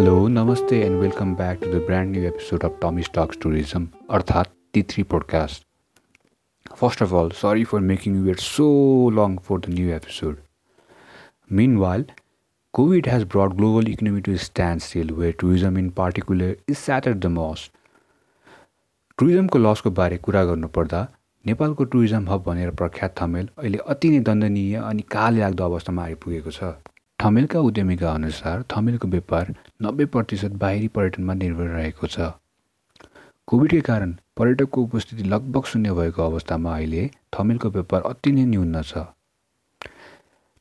Hello namaste and welcome back to the brand new episode of Tommy stocks tourism अर्थात् T three podcast first of all sorry for making you wait so long for the new episode meanwhile COVID has brought global economy to standstill way tourism in particular is shatter the most टुरिज्मको लसको बारे कुरा गर्नुपर्दा नेपालको tourism hub भनेर प्रख्यात थमेल अहिले अति नै दण्डनीय अनि काल लाग्दो अवस्थामा आइपुगेको छ। थमेलका उद्यमीका अनुसार थमेलको व्यापार नब्बे प्रतिशत बाहिरी पर्यटनमा निर्भर रहेको छ। कोभिडकै कारण पर्यटकको उपस्थिति लगभग शून्य भएको अवस्थामा अहिले थमेलको व्यापार अति नै न्यून छ।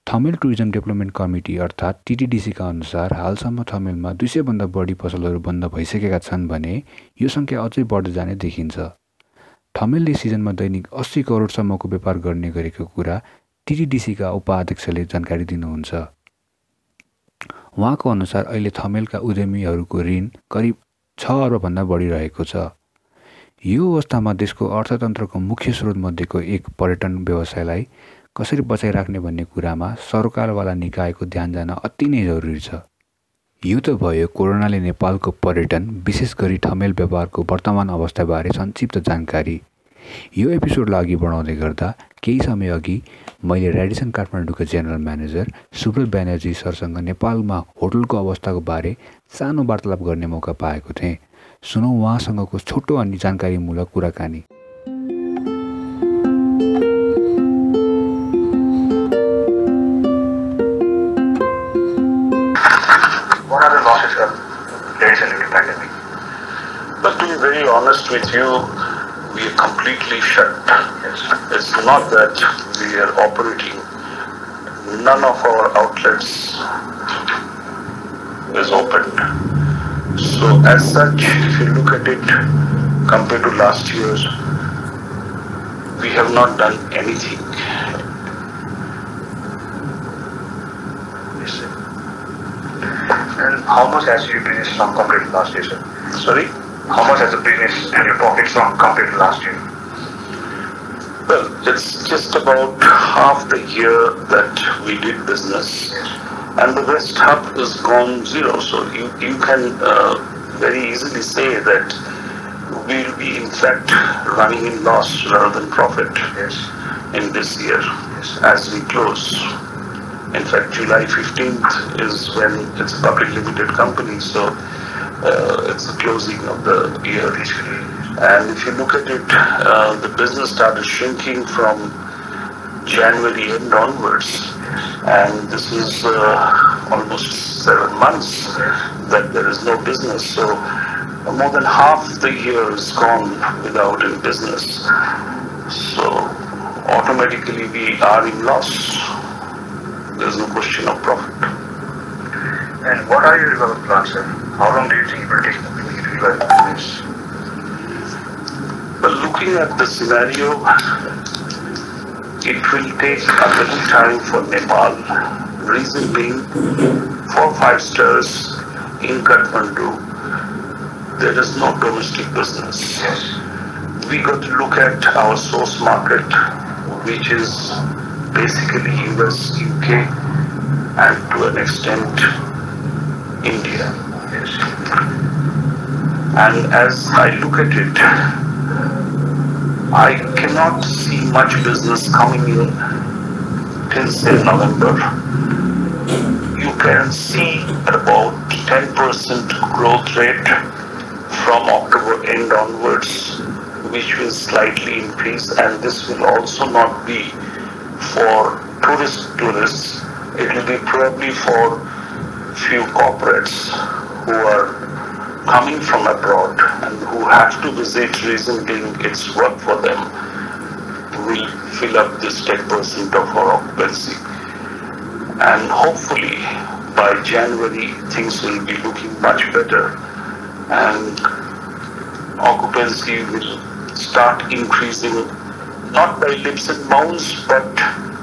थमेल टुरिज्म डेभलपमेन्ट कमिटी अर्थात् टिटिडिसीका अनुसार हालसम्म थमेलमा दुई सयभन्दा बढी पसलहरू बन्द भइसकेका छन् भने यो सङ्ख्या अझै बढ्दै जाने देखिन्छ। थमेलले सिजनमा दैनिक अस्सी करोडसम्मको व्यापार गर्ने गरेको कुरा टिटिडिसीका उपाध्यक्षले जानकारी दिनुहुन्छ। उहाँको अनुसार अहिले थमेलका उद्यमीहरूको ऋण करिब छ अर्बभन्दा बढिरहेको छ। यो अवस्थामा देशको अर्थतन्त्रको मुख्य स्रोतमध्येको एक पर्यटन व्यवसायलाई कसरी बचाइराख्ने भन्ने कुरामा सरकारवाला निकायको ध्यान जान अति नै जरुरी छ। यो त भयो कोरोनाले नेपालको पर्यटन विशेष गरी ठमेल व्यापारको वर्तमान अवस्थाबारे संक्षिप्त जानकारी। यो एपिसोडलाई अघि बढाउँदै गर्दा केही समय अघि मैले रेडिसन काठमाडौँको जेनरल म्यानेजर सुब्रत ब्यानर्जी सरसँग नेपालमा होटलको अवस्थाको बारे सानो वार्तालाप गर्ने मौका पाएको थिएँ। सुनौ उहाँसँगको छोटो अनि जानकारीमूलक कुराकानी। Be very honest with you, we are completely shut. Yes. It's not that we are operating. None of our outlets is open. So as such, if you look at it compared to last year's, we have not done anything. Yes. And how much has you business from compared to last year, sir? Sorry? How much has the business and your profits from compared to last year? Well, it's just about half the year that we did business. and the rest half is gone zero. So you, you can uh, very easily say that we'll be in fact running in loss rather than profit Yes. in this year Yes. as we close. In fact, July 15th is when it's a public limited company, so uh, it's the closing of the year. And if you look at it, uh, the business started shrinking from January end onwards. And this is uh, almost seven months that there is no business. So more than half the year is gone without any business. So automatically we are in loss. There's no question of profit. And what are your development plans, sir? How long do you think it will take to revive business? But looking at the scenario, it will take a little time for Nepal. Reason being, for five stars in Kathmandu, there is no domestic business. We got to look at our source market, which is basically US, UK, and to an extent, India. And as I look at it, I cannot see much business coming in till say November. You can see about 10% growth rate from October end onwards, which will slightly increase, and this will also not be for tourist tourists. It will be probably for few corporates who are coming from abroad and who have to visit reason being it's work for them will fill up this 10% of our occupancy. And hopefully by January things will be looking much better and occupancy will start increasing not by leaps and bounds but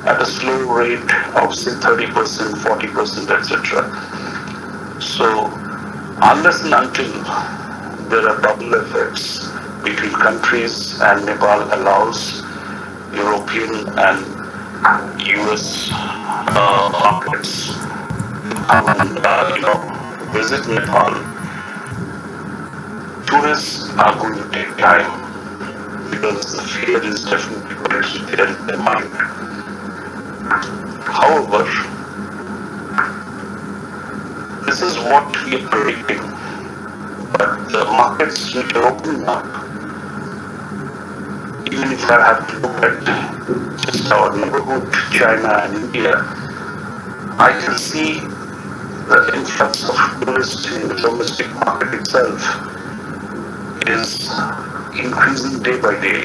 at a slow rate of say 30%, 40%, etc. So unless and until there are bubble effects between countries and Nepal allows European and US uh, markets and uh, you know visit Nepal, tourists are going to take time because the fear is definitely there in their mind. However, this is what we are predicting, but the markets which are opening up, even if I have to look at just our neighborhood, China and India, I can see the influx of tourists in the domestic market itself is increasing day by day.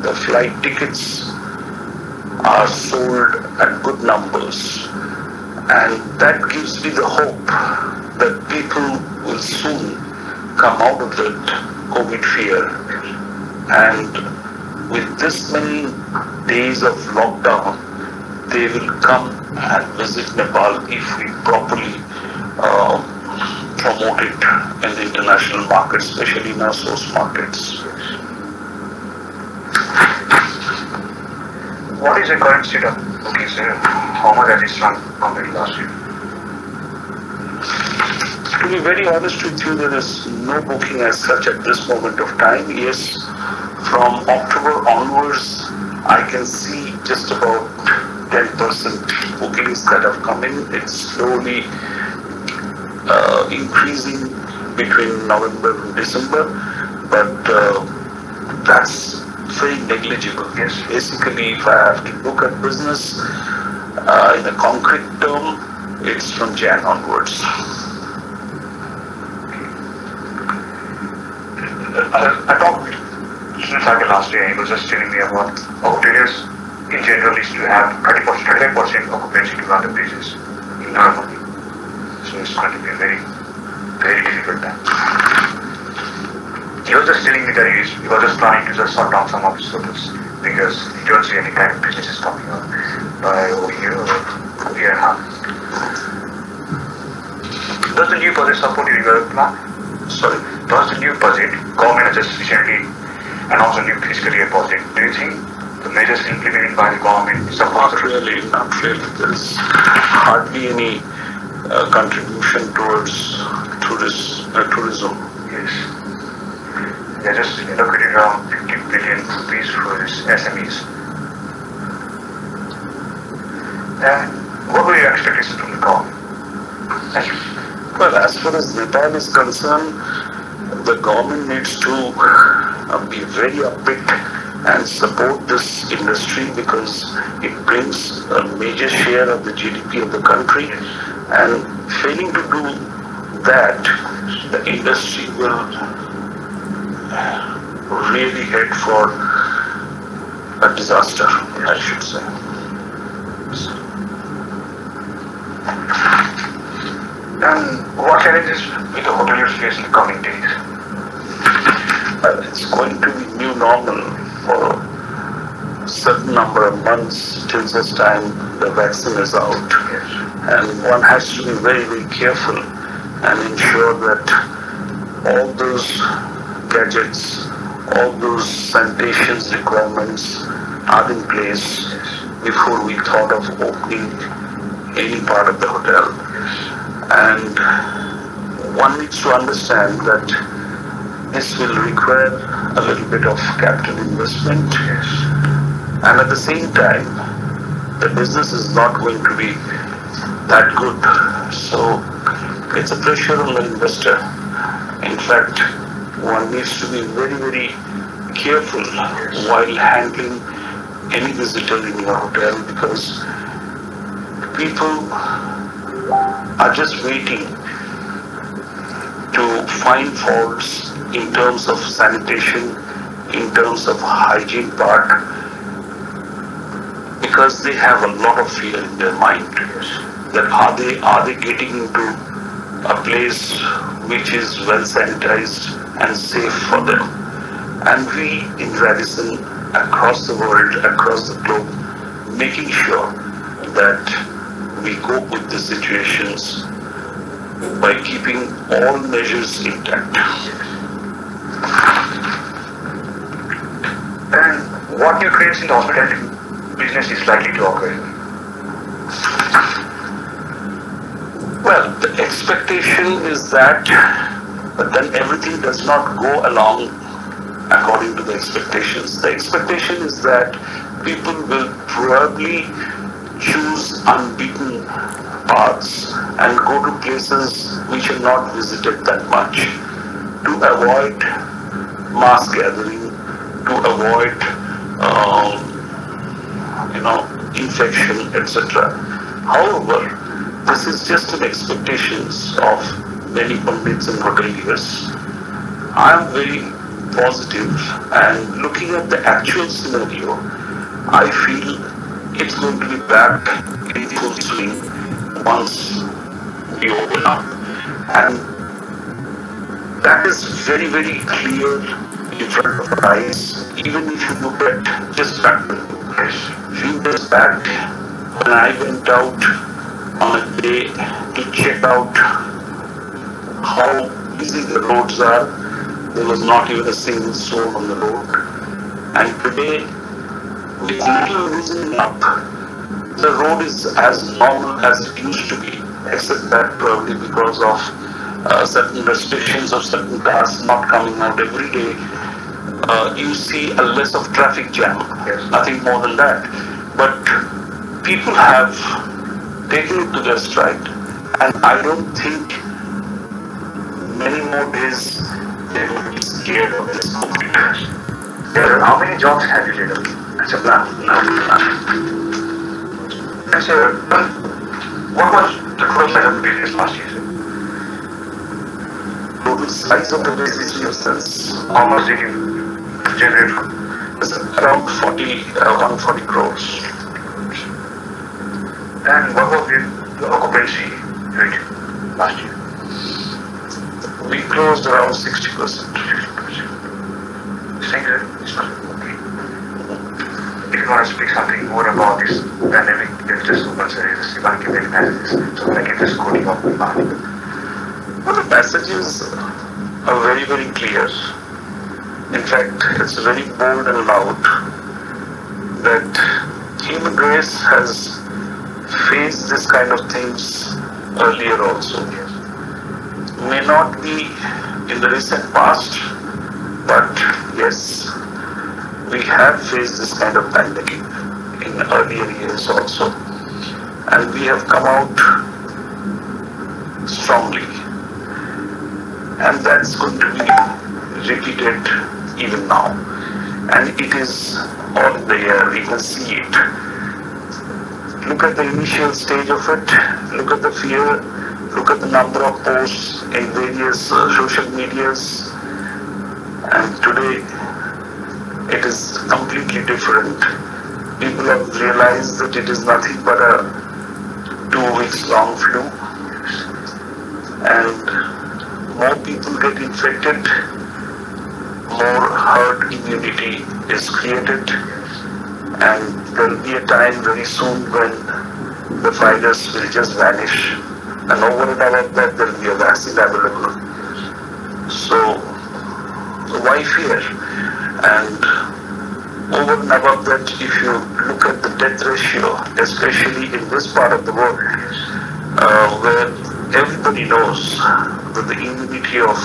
The flight tickets are sold at good numbers, and that gives me the hope that people will soon come out of that COVID fear. And with this many days of lockdown, they will come and visit Nepal if we properly uh, promote it in the international market, especially in our source markets. What is the current state of bookings? Has it shrunk compared to last year? To be very honest with you, there is no booking as such at this moment of time. Yes, from October onwards, I can see just about 10% bookings that have come in. It's slowly uh, increasing between November and December, but uh, that's very negligible. Yes, basically, if I have to look at business uh, in a concrete term, it's from Jan onwards. I, I talked to Sagar last year, he was just telling me about hoteliers in general is to have 30%, 35% occupancy to run the business in Normally. So it's going to be a very, very difficult time. He was just telling me that he, is, he was just planning to just shut down some of his hotels because he don't see any kind of businesses coming up by a half. Does the new project support your development plan? Sorry. Does the new budget, government has just recently announced a new fiscal year budget. Do you think the measures implemented by the government support Not really, not really. There's hardly any uh, contribution towards tourist, uh, tourism. Yes. They just allocated around 50 billion rupees for this SMEs. What were your expectations from the you. Well, as far as Nepal is concerned, the government needs to uh, be very upbeat and support this industry because it brings a major share of the GDP of the country. And failing to do that, the industry will really head for a disaster, I should say. And what challenges will the hoteliers face in the coming days? Uh, it's going to be new normal for a certain number of months till such time the vaccine is out. And one has to be very, very careful and ensure that all those gadgets, all those sanitation requirements are in place before we thought of opening any part of the hotel. And one needs to understand that this will require a little bit of capital investment. And at the same time, the business is not going to be that good. So it's a pressure on the investor. In fact, one needs to be very, very careful while handling any visitor in your hotel because people are just waiting to find faults in terms of sanitation, in terms of hygiene part, because they have a lot of fear in their mind that are they are they getting into a place which is well sanitized and safe for them. And we in Radisson across the world, across the globe, making sure that we cope with the situations by keeping all measures intact. And what new craze in the hospitality business is likely to occur? Well, the expectation is that, but then everything does not go along according to the expectations. The expectation is that people will probably choose unbeaten paths and go to places which are not visited that much to avoid mass gathering, to avoid, um, you know, infection, etc. However, this is just an expectations of many pundits and hoteliers. I am very positive and looking at the actual scenario, I feel it's going to be back in full swing once we open up. And that is very, very clear in front of our eyes. Even if you look at just back few days back when I went out on a day to check out how busy the roads are, there was not even a single soul on the road. And today, little up, the road is as normal as it used to be, except that probably because of uh, certain restrictions of certain cars not coming out every day, uh, you see a less of traffic jam. Yes. Nothing more than that. But people have taken it to their stride, and I don't think many more days they will be scared of this COVID. How many jobs have you laid And sir, what was the total size of the business last year? Total size of the business in your sense How much did you generate from? around 40, uh, 140 crores. And what was the the occupancy rate last year? We closed around 60 percent. Saying that it's not you want to speak something more about this want to give any messages so that I can just quote you off mind. Well, the messages are uh, very, very clear. In fact, it's very bold and loud that human race has faced this kind of things earlier also. May not be in the recent past, we have faced this kind of pandemic in earlier years also. And we have come out strongly and that's going to be repeated even now. And it is all there, we can see it. Look at the initial stage of it, look at the fear, look at the number of posts in various uh, social medias, and today it is completely different. People have realized that it is nothing but a two weeks long flu and more people get infected, more herd immunity is created, and there will be a time very soon when the virus will just vanish, and over and above that, there will be a vaccine available. So, why fear? And over and above that, if you look at the death ratio, especially in this part of the world, uh, where everybody knows that the immunity of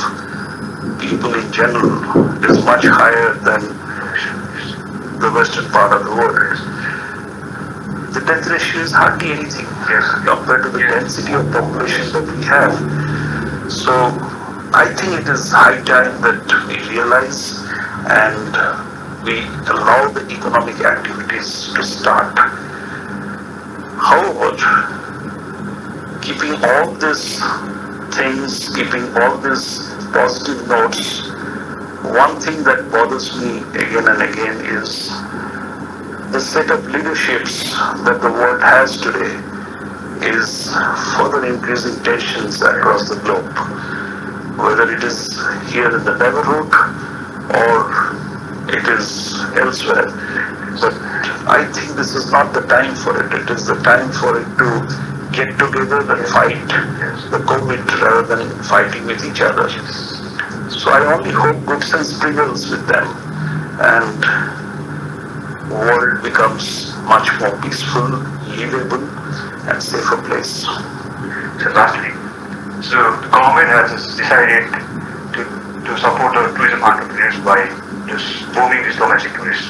people in general is much higher than the western part of the world. The death ratio is hardly anything compared to the density of population that we have. So I think it is high time that we realize and we allow the economic activities to start. However, keeping all these things, keeping all these positive notes, one thing that bothers me again and again is the set of leaderships that the world has today is further increasing tensions across the globe. Whether it is here in the neighborhood or it is elsewhere. But I think this is not the time for it. It is the time for it to get together and fight the COVID rather than fighting with each other. So I only hope good sense prevails with them and world becomes much more peaceful, livable and safer place. So lastly, So government has decided to, support the tourism entrepreneurs by just booming these domestic tourists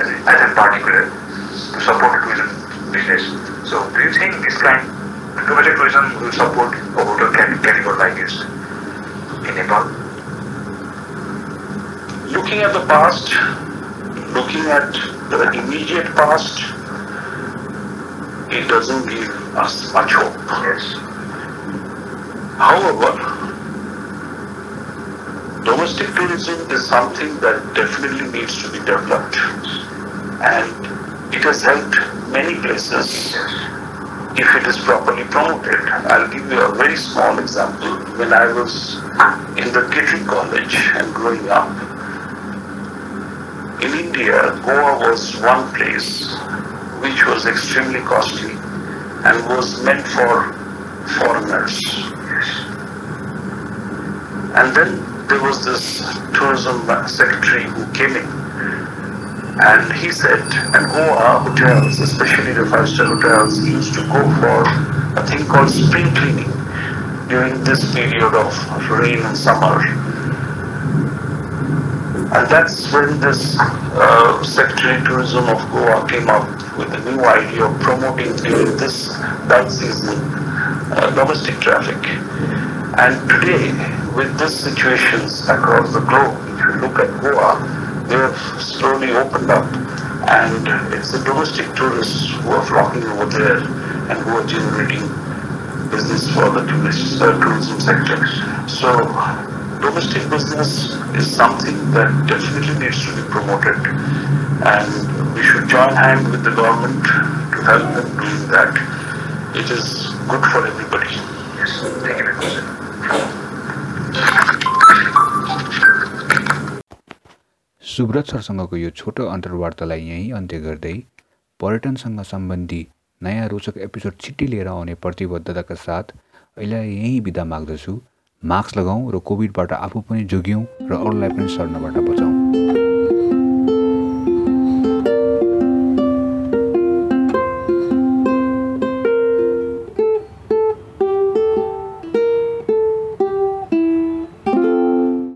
as, in- as in particular to support the tourism business. So do you think this kind of domestic tourism will support a hotel cat- category like this in Nepal? Looking at the past, looking at the immediate past, it doesn't give us much hope. Yes. However, domestic tourism is something that definitely needs to be developed and it has helped many places if it is properly promoted. I'll give you a very small example. When I was in the catering college and growing up, in India, Goa was one place which was extremely costly and was meant for foreigners. And then there was this tourism secretary who came in and he said, and Goa hotels, especially the five-star hotels, used to go for a thing called spring cleaning during this period of rain and summer. And that's when this uh, Secretary Tourism of Goa came up with a new idea of promoting during this bike season uh, domestic traffic. And today, with these situations across the globe, if you look at Goa, they have slowly opened up, and it's the domestic tourists who are flocking over there and who are generating business for the tourist, uh, tourism sector. So, domestic business is something that definitely needs to be promoted, and we should join hand with the government to help them doing that. It is good for everybody. Yes. Thank you very much. Subrat सरसँगको यो छोटो अन्तर्वार्तालाई यहीँ अन्त्य गर्दै पर्यटनसँग सम्बन्धी नयाँ रोचक episode छिट्टै लिएर आउने प्रतिबद्धताका साथ अहिले यहीँ बिदा माग्दछु। मास्क लगाउँ र कोभिडबाट आफू पनि जोग्यौँ र अरूलाई पनि सर्नबाट बचाउँ।